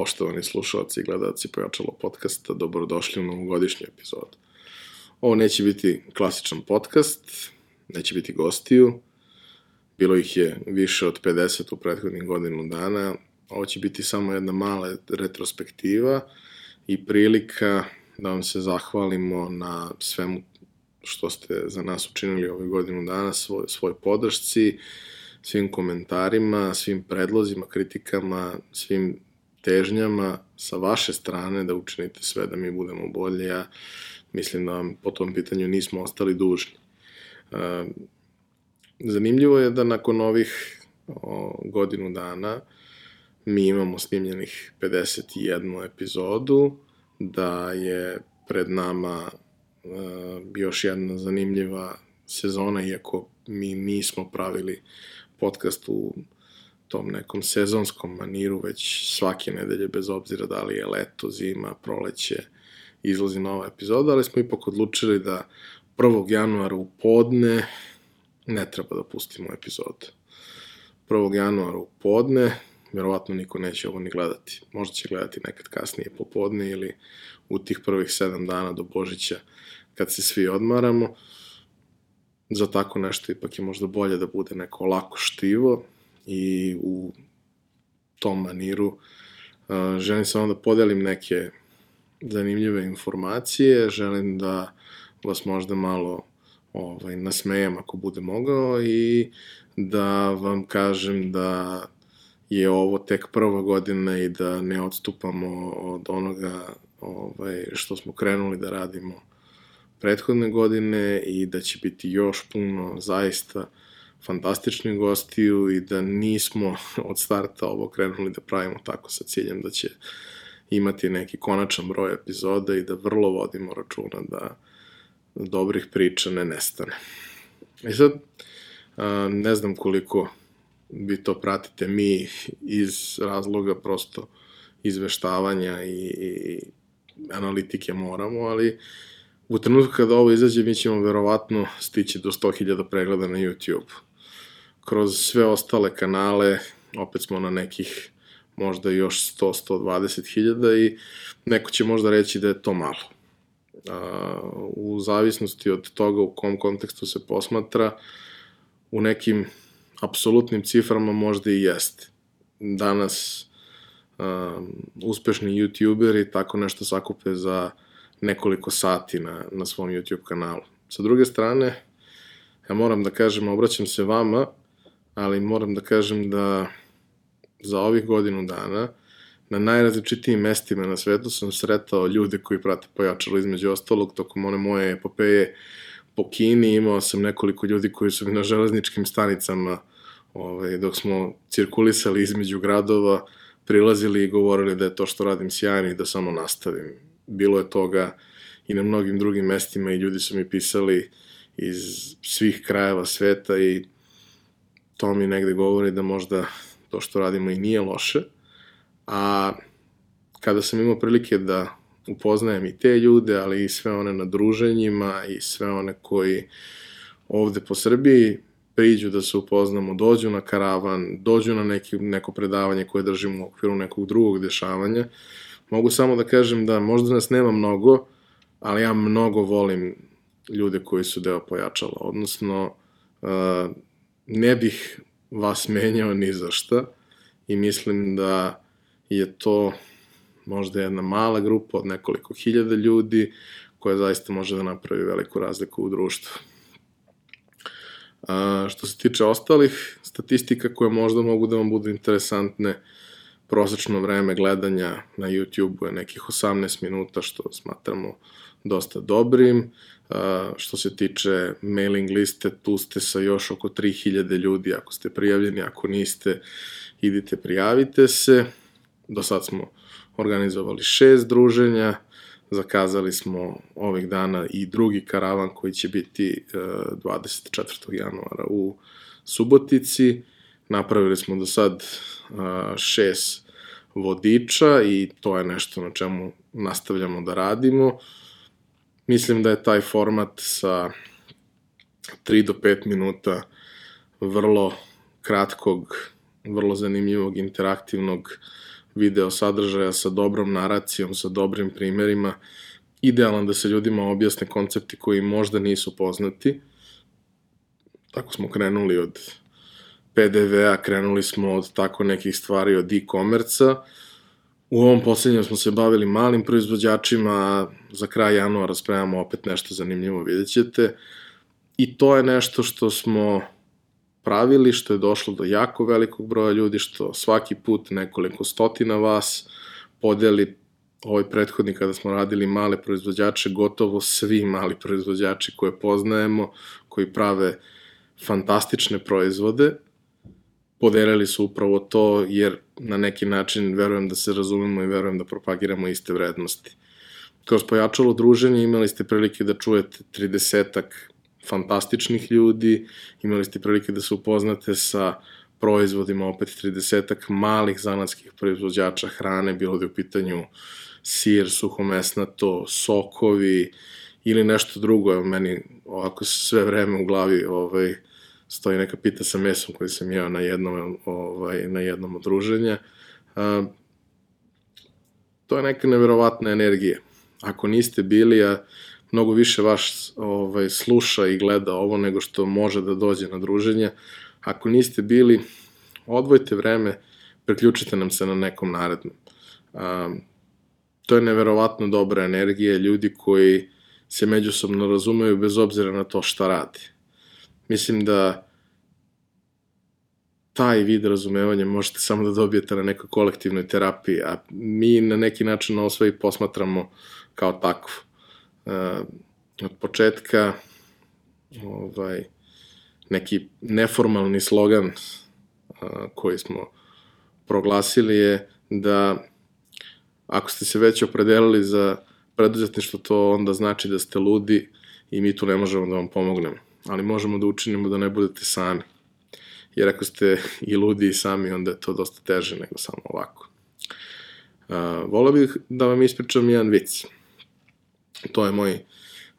Poštovani slušalci i gledalci Pojačalo podcasta, dobrodošli u novogodišnju epizodu. Ovo neće biti klasičan podcast, neće biti gostiju, bilo ih je više od 50 u prethodnih godinu dana, ovo će biti samo jedna mala retrospektiva i prilika da vam se zahvalimo na svemu što ste za nas učinili ove godinu dana, svoj, svoj podršci, svim komentarima, svim predlozima, kritikama, svim težnjama sa vaše strane da učinite sve da mi budemo bolje. Ja mislim da vam po tom pitanju nismo ostali dužni. E, zanimljivo je da nakon ovih godinu dana mi imamo snimljenih 51 epizodu, da je pred nama e, još jedna zanimljiva sezona, iako mi nismo pravili podcast u tom nekom sezonskom maniru već svake nedelje, bez obzira da li je leto, zima, proleće, izlazi nova epizoda, ali smo ipak odlučili da 1. januara u podne ne treba da pustimo epizodu. 1. januara u podne, verovatno niko neće ovo ni gledati. Možda će gledati nekad kasnije popodne ili u tih prvih 7 dana do Božića kad se svi odmaramo. Za tako nešto ipak je možda bolje da bude neko lako štivo, i u tom maniru uh, želim samo da podelim neke zanimljive informacije, želim da vas možda malo ovaj, nasmejem ako bude mogao i da vam kažem da je ovo tek prva godina i da ne odstupamo od onoga ovaj, što smo krenuli da radimo prethodne godine i da će biti još puno zaista fantastičnih gostiju i da nismo od starta ovo krenuli da pravimo tako sa ciljem da će imati neki konačan broj epizoda i da vrlo vodimo računa da dobrih priča ne nestane. I sad, ne znam koliko vi to pratite, mi iz razloga prosto izveštavanja i, i analitike moramo, ali u trenutku kada ovo izađe mi ćemo verovatno stići do 100.000 pregleda na YouTube kroz sve ostale kanale, opet smo na nekih možda još 100-120 hiljada i neko će možda reći da je to malo. u zavisnosti od toga u kom kontekstu se posmatra, u nekim apsolutnim ciframa možda i jeste. Danas um, uspešni youtuberi tako nešto sakupe za nekoliko sati na, na svom YouTube kanalu. Sa druge strane, ja moram da kažem, obraćam se vama, ali moram da kažem da za ovih godinu dana na najrazličitijim mestima na svetu sam sretao ljude koji prate pojačalo između ostalog tokom one moje epopeje po Kini imao sam nekoliko ljudi koji su mi na železničkim stanicama ovaj, dok smo cirkulisali između gradova prilazili i govorili da je to što radim sjajno i da samo nastavim. Bilo je toga i na mnogim drugim mestima i ljudi su mi pisali iz svih krajeva sveta i to mi negde govori da možda to što radimo i nije loše, a kada sam imao prilike da upoznajem i te ljude, ali i sve one na druženjima i sve one koji ovde po Srbiji priđu da se upoznamo, dođu na karavan, dođu na neki, neko predavanje koje držimo u okviru nekog drugog dešavanja. Mogu samo da kažem da možda nas nema mnogo, ali ja mnogo volim ljude koji su deo pojačala, odnosno uh, ne bih vas menjao ni za šta i mislim da je to možda jedna mala grupa od nekoliko hiljada ljudi koja zaista može da napravi veliku razliku u društvu. A, što se tiče ostalih statistika koje možda mogu da vam budu interesantne, prosečno vreme gledanja na YouTube je nekih 18 minuta, što smatramo dosta dobrim. Uh, što se tiče mailing liste, tu ste sa još oko 3000 ljudi ako ste prijavljeni, ako niste, idite prijavite se. Do sad smo organizovali šest druženja, zakazali smo ovih dana i drugi karavan koji će biti uh, 24. januara u Subotici. Napravili smo do sad uh, šest vodiča i to je nešto na čemu nastavljamo da radimo. Mislim da je taj format sa 3 do 5 minuta vrlo kratkog, vrlo zanimljivog, interaktivnog video sadržaja sa dobrom naracijom, sa dobrim primerima, idealan da se ljudima objasne koncepti koji možda nisu poznati. Tako smo krenuli od PDV-a, krenuli smo od tako nekih stvari od e-komerca. U ovom poslednjem smo se bavili malim proizvođačima, za kraj januara spremamo opet nešto zanimljivo, vidjet ćete. I to je nešto što smo pravili, što je došlo do jako velikog broja ljudi, što svaki put nekoliko stotina vas podeli ovaj prethodni kada smo radili male proizvođače, gotovo svi mali proizvođači koje poznajemo, koji prave fantastične proizvode, podelili su upravo to, jer na neki način verujem da se razumemo i verujem da propagiramo iste vrednosti. Kroz pojačalo druženje imali ste prilike da čujete 30 fantastičnih ljudi, imali ste prilike da se upoznate sa proizvodima, opet 30 malih zanatskih proizvođača hrane, bilo da je u pitanju sir, suhomesnato, sokovi ili nešto drugo. Evo, meni ovako sve vreme u glavi ovaj, stoji neka pita sa mesom koju sam jeo na jednom, ovaj, na jednom odruženja. A, to je neka neverovatna energija. Ako niste bili, a mnogo više vaš ovaj, sluša i gleda ovo nego što može da dođe na druženje, ako niste bili, odvojite vreme, preključite nam se na nekom narednom. A, to je neverovatno dobra energija ljudi koji se međusobno razumeju bez obzira na to šta radi. Mislim da taj vid razumevanja možete samo da dobijete na nekoj kolektivnoj terapiji, a mi na neki način ovo sve i posmatramo kao takvo. Uh, od početka ovaj, neki neformalni slogan uh, koji smo proglasili je da ako ste se već opredelili za preduzetništvo, to onda znači da ste ludi i mi tu ne možemo da vam pomognemo. Ali možemo da učinimo da ne budete sami. Jer ako ste i ludi i sami, onda je to dosta teže nego samo ovako. Uh, volao bih da vam ispričam jedan vic. To je moj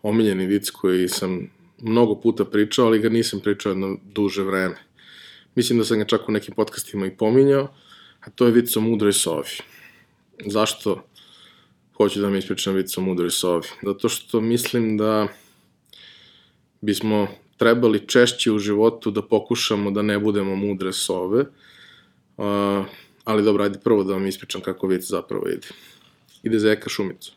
omiljeni vic koji sam mnogo puta pričao, ali ga nisam pričao jedno duže vreme. Mislim da sam ga čak u nekim podcastima i pominjao, a to je vic o mudroj sovi. Zašto hoću da mi ispričam vic o mudroj sovi? Zato što mislim da bismo trebali češće u životu da pokušamo da ne budemo mudre sove, uh, ali dobro, ajde prvo da vam ispričam kako vic zapravo ide. Ide zeka šumicu.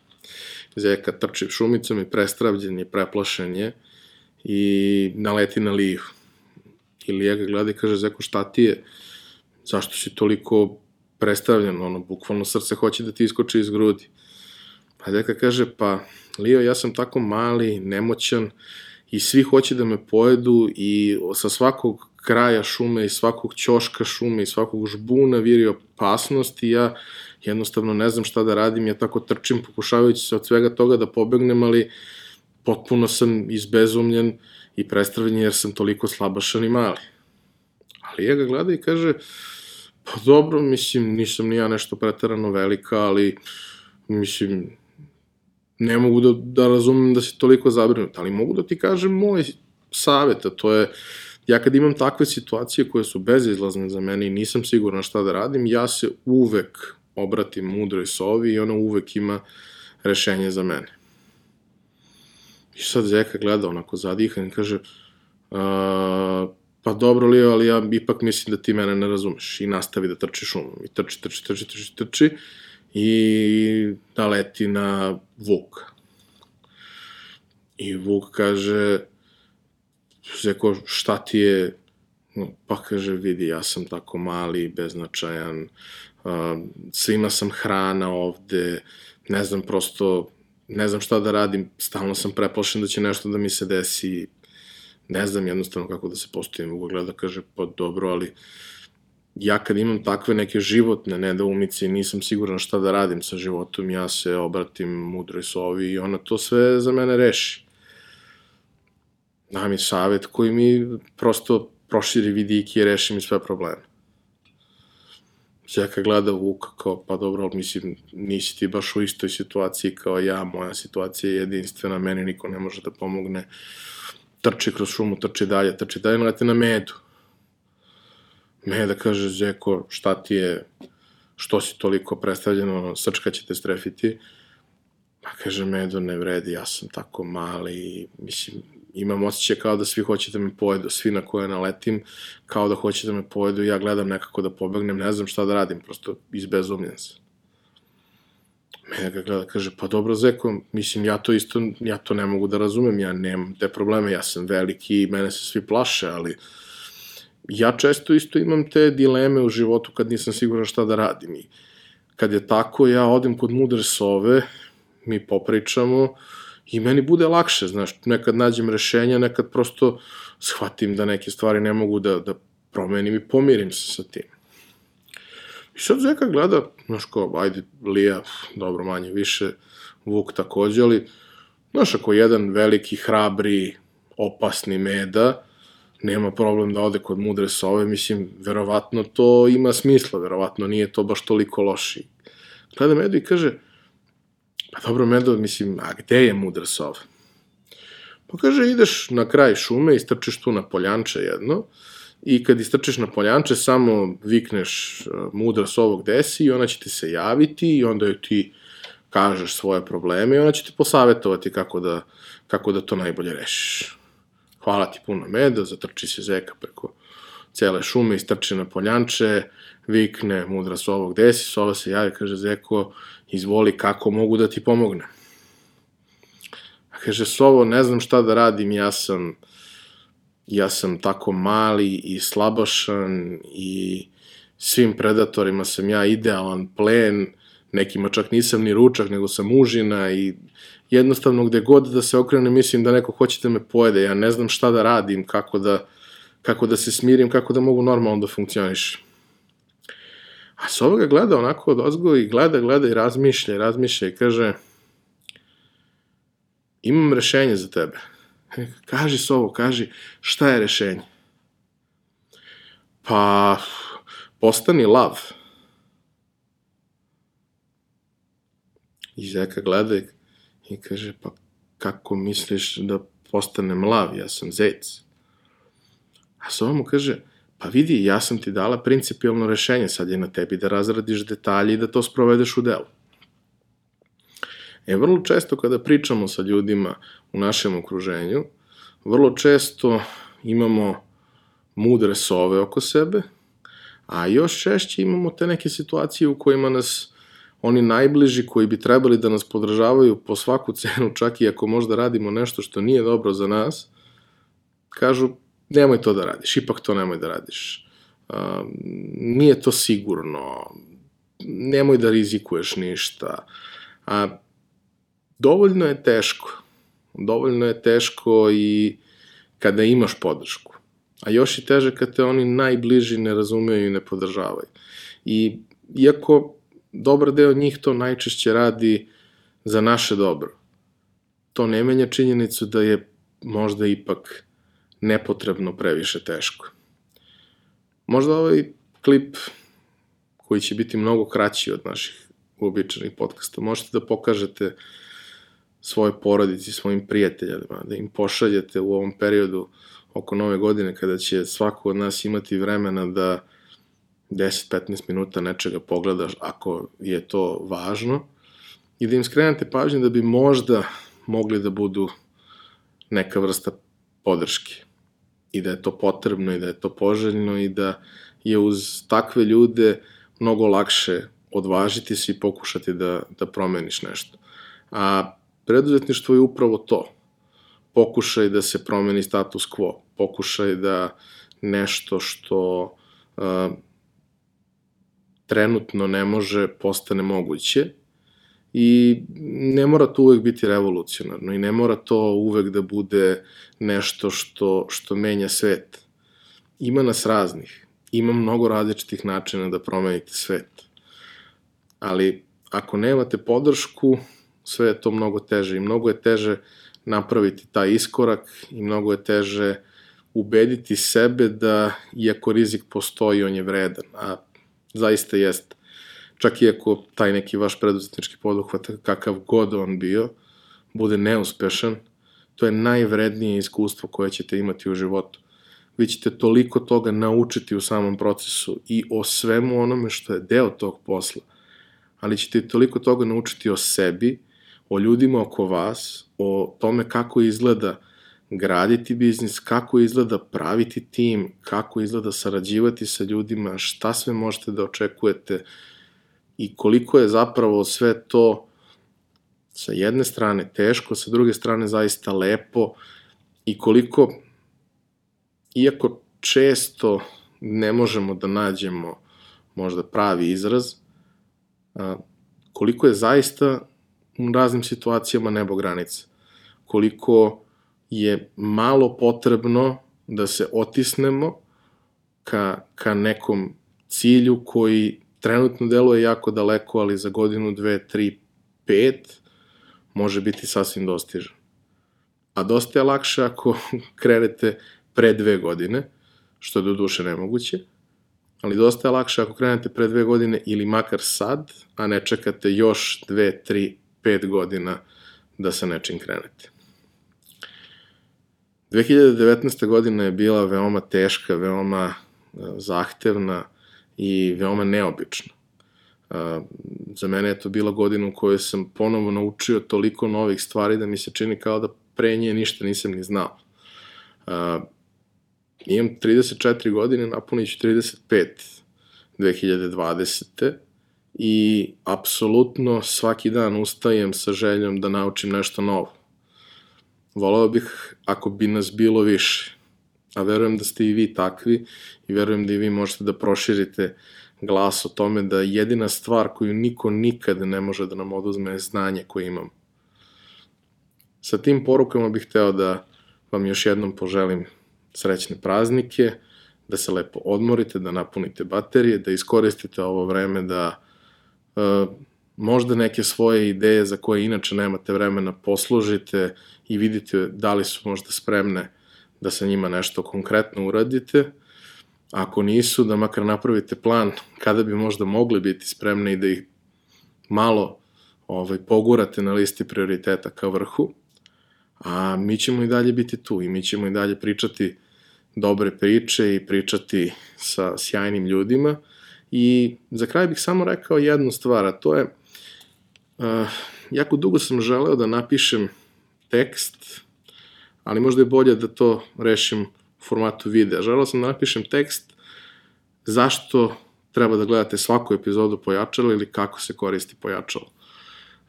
Zeka trči šumicom i prestravljen je, preplašen je i naleti na liju. I lija ga gleda i kaže, Zeko, šta ti je? Zašto si toliko predstavljen, ono, bukvalno srce hoće da ti iskoči iz grudi. Pa deka kaže, pa, Lio, ja sam tako mali, nemoćan i svi hoće da me pojedu i sa svakog kraja šume i svakog ćoška šume i svakog žbuna viri opasnost i ja jednostavno ne znam šta da radim, ja tako trčim pokušavajući se od svega toga da pobegnem, ali potpuno sam izbezumljen i prestravljen jer sam toliko slabašan i mali. Ali ja ga gleda i kaže, Pa dobro, mislim, nisam ni ja nešto pretarano velika, ali mislim, ne mogu da, da razumem da si toliko zabrinut, ali mogu da ti kažem moj savet, a to je, ja kad imam takve situacije koje su bezizlazne za mene i nisam siguran šta da radim, ja se uvek obratim mudroj sovi i ona uvek ima rešenje za mene. I sad Zeka gleda onako zadihan i kaže, uh, pa dobro li, ali ja ipak mislim da ti mene ne razumeš i nastavi da trči šumom i trči, trči, trči, trči, trči i da leti na Vuk. I Vuk kaže, Zeko, šta ti je, pa kaže, vidi, ja sam tako mali, beznačajan, svima sam hrana ovde, ne znam, prosto, ne znam šta da radim, stalno sam preplašen da će nešto da mi se desi, ne znam jednostavno kako da se postavim, mogu gleda kaže, pa dobro, ali ja kad imam takve neke životne nedoumice i nisam siguran šta da radim sa životom, ja se obratim mudroj sovi i ona to sve za mene reši. Da mi savet koji mi prosto proširi vidike i reši mi sve probleme. Čeka gleda Vuka kao, pa dobro, mislim, nisi ti baš u istoj situaciji kao ja, moja situacija je jedinstvena, meni niko ne može da pomogne. Trči kroz šumu, trči dalje, trči dalje, nalete na medu. Meda kaže, Zeko, šta ti je, što si toliko predstavljen, ono, srčka će te strefiti. Pa kaže, Medo, ne vredi, ja sam tako mali, mislim, imam osjećaj kao da svi hoće da me pojedu, svi na koje naletim, kao da hoće da me pojedu, ja gledam nekako da pobegnem, ne znam šta da radim, prosto izbezumljen sam. Mene ga gleda, kaže, pa dobro, Zeko, mislim, ja to isto, ja to ne mogu da razumem, ja nemam te probleme, ja sam veliki i mene se svi plaše, ali ja često isto imam te dileme u životu kad nisam siguran šta da radim i kad je tako, ja odem kod mudre sove, mi popričamo i meni bude lakše, znaš, nekad nađem rešenja, nekad prosto shvatim da neke stvari ne mogu da, da promenim i pomirim se sa tim. I sad Zeka gleda, znaš ko, ajde, Lija, dobro, manje, više, Vuk takođe, ali, znaš, ako jedan veliki, hrabri, opasni meda, nema problem da ode kod mudre sove, mislim, verovatno to ima smisla, verovatno nije to baš toliko loši. Gleda Medo i kaže, pa dobro Medo, mislim, a gde je mudra sova? Pa kaže, ideš na kraj šume, istrčiš tu na poljanče jedno, i kad istrčiš na poljanče, samo vikneš uh, mudra sovo gde si i ona će ti se javiti i onda joj ti kažeš svoje probleme i ona će ti posavetovati kako da, kako da to najbolje rešiš hvala ti puno meda, zatrči se zeka preko cele šume, istrči na poljanče, vikne, mudra sovo, gde si? Sova se javi, kaže Zeko, izvoli, kako mogu da ti pomognem? A kaže, Sovo, ne znam šta da radim, ja sam, ja sam tako mali i slabašan i svim predatorima sam ja idealan plen, nekima čak nisam ni ručak, nego sam užina i jednostavno gde god da se okrene mislim da neko hoće da me pojede, ja ne znam šta da radim, kako da, kako da se smirim, kako da mogu normalno da funkcionišem. A s ovoga gleda onako od ozgo i gleda, gleda i razmišlja, razmišlja i kaže imam rešenje za tebe. Kaži Sovo, kaži šta je rešenje? Pa, postani lav. I Zeka gleda i kaže, pa kako misliš da postanem lav, ja sam zec. A Sova mu kaže, pa vidi, ja sam ti dala principijalno rešenje, sad je na tebi da razradiš detalje i da to sprovedeš u delu. E, vrlo često kada pričamo sa ljudima u našem okruženju, vrlo često imamo mudre sove oko sebe, a još češće imamo te neke situacije u kojima nas oni najbliži koji bi trebali da nas podržavaju po svaku cenu, čak i ako možda radimo nešto što nije dobro za nas, kažu nemoj to da radiš, ipak to nemoj da radiš. Uh, nije to sigurno, nemoj da rizikuješ ništa. A dovoljno je teško. Dovoljno je teško i kada imaš podršku. A još i teže kad te oni najbliži ne razumeju i ne podržavaju. I iako dobar deo njih to najčešće radi za naše dobro. To ne menja činjenicu da je možda ipak nepotrebno previše teško. Možda ovaj klip koji će biti mnogo kraći od naših uobičajenih podcasta, možete da pokažete svoje porodici, svojim prijateljima, da im pošaljete u ovom periodu oko nove godine kada će svako od nas imati vremena da 10-15 minuta nečega pogledaš ako je to važno i da im skrenete pažnju da bi možda mogli da budu neka vrsta podrške i da je to potrebno i da je to poželjno i da je uz takve ljude mnogo lakše odvažiti se i pokušati da, da promeniš nešto. A preduzetništvo je upravo to. Pokušaj da se promeni status quo. Pokušaj da nešto što uh, trenutno ne može, postane moguće i ne mora to uvek biti revolucionarno i ne mora to uvek da bude nešto što, što menja svet. Ima nas raznih, ima mnogo različitih načina da promenite svet. Ali ako nemate podršku, sve je to mnogo teže i mnogo je teže napraviti taj iskorak i mnogo je teže ubediti sebe da iako rizik postoji, on je vredan. A zaista jest. Čak i ako taj neki vaš preduzetnički poduhvat, kakav god on bio, bude neuspešan, to je najvrednije iskustvo koje ćete imati u životu. vi ćete toliko toga naučiti u samom procesu i o svemu onome što je deo tog posla. Ali ćete toliko toga naučiti o sebi, o ljudima oko vas, o tome kako izgleda graditi biznis, kako izgleda praviti tim, kako izgleda sarađivati sa ljudima, šta sve možete da očekujete i koliko je zapravo sve to sa jedne strane teško, sa druge strane zaista lepo i koliko, iako često ne možemo da nađemo možda pravi izraz, koliko je zaista u raznim situacijama nebo granica. Koliko je malo potrebno da se otisnemo ka, ka nekom cilju koji trenutno deluje jako daleko, ali za godinu, dve, tri, pet može biti sasvim dostižan. A dosta je lakše ako krenete pre dve godine, što je do duše nemoguće, ali dosta je lakše ako krenete pre dve godine ili makar sad, a ne čekate još dve, tri, pet godina da sa nečim krenete. 2019. godina je bila veoma teška, veoma e, zahtevna i veoma neobična. E, za mene je to bila godina u kojoj sam ponovo naučio toliko novih stvari da mi se čini kao da pre nje ništa nisam ni znao. Uh, imam 34 godine, napunit ću 35 2020. I apsolutno svaki dan ustajem sa željom da naučim nešto novo. Volao bih ako bi nas bilo više, a verujem da ste i vi takvi i verujem da i vi možete da proširite glas o tome da jedina stvar koju niko nikad ne može da nam oduzme je znanje koje imamo. Sa tim porukama bih hteo da vam još jednom poželim srećne praznike, da se lepo odmorite, da napunite baterije, da iskoristite ovo vreme da e, možda neke svoje ideje za koje inače nemate vremena poslužite i vidite da li su možda spremne da sa njima nešto konkretno uradite. Ako nisu, da makar napravite plan kada bi možda mogli biti spremni i da ih malo ovaj, pogurate na listi prioriteta ka vrhu a mi ćemo i dalje biti tu i mi ćemo i dalje pričati dobre priče i pričati sa sjajnim ljudima. I za kraj bih samo rekao jednu stvar, a to je, uh, jako dugo sam želeo da napišem tekst, ali možda je bolje da to rešim u formatu videa. Želeo sam da napišem tekst zašto treba da gledate svaku epizodu pojačala ili kako se koristi pojačalo.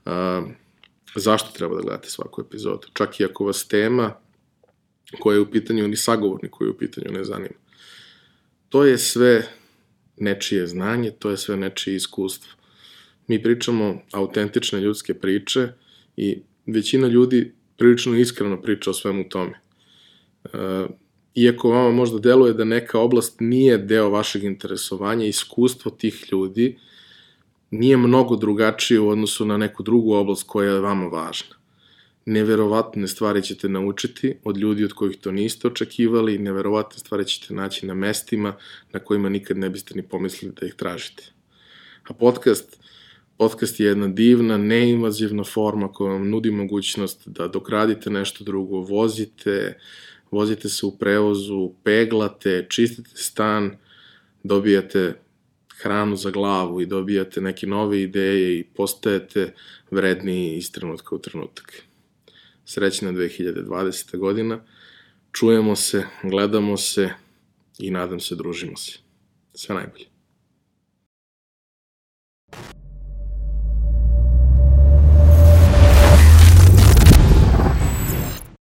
Uh, zašto treba da gledate svaku epizodu. Čak i ako vas tema koja je u pitanju, ni sagovornik koji je u pitanju ne zanima. To je sve nečije znanje, to je sve nečije iskustvo. Mi pričamo autentične ljudske priče i većina ljudi prilično iskreno priča o svemu tome. E, iako vama možda deluje da neka oblast nije deo vašeg interesovanja, iskustvo tih ljudi nije mnogo drugačije u odnosu na neku drugu oblast koja je vama važna. Neverovatne stvari ćete naučiti od ljudi od kojih to niste očekivali, neverovatne stvari ćete naći na mestima na kojima nikad ne biste ni pomislili da ih tražite. A podcast, podcast je jedna divna, neinvazivna forma koja vam nudi mogućnost da dok radite nešto drugo, vozite, vozite se u prevozu, peglate, čistite stan, dobijate hranu za glavu i dobijate neke nove ideje i postajete vredniji iz trenutka u trenutak. Srećna 2020. godina. Čujemo se, gledamo se i nadam se družimo se. Sve najbolje.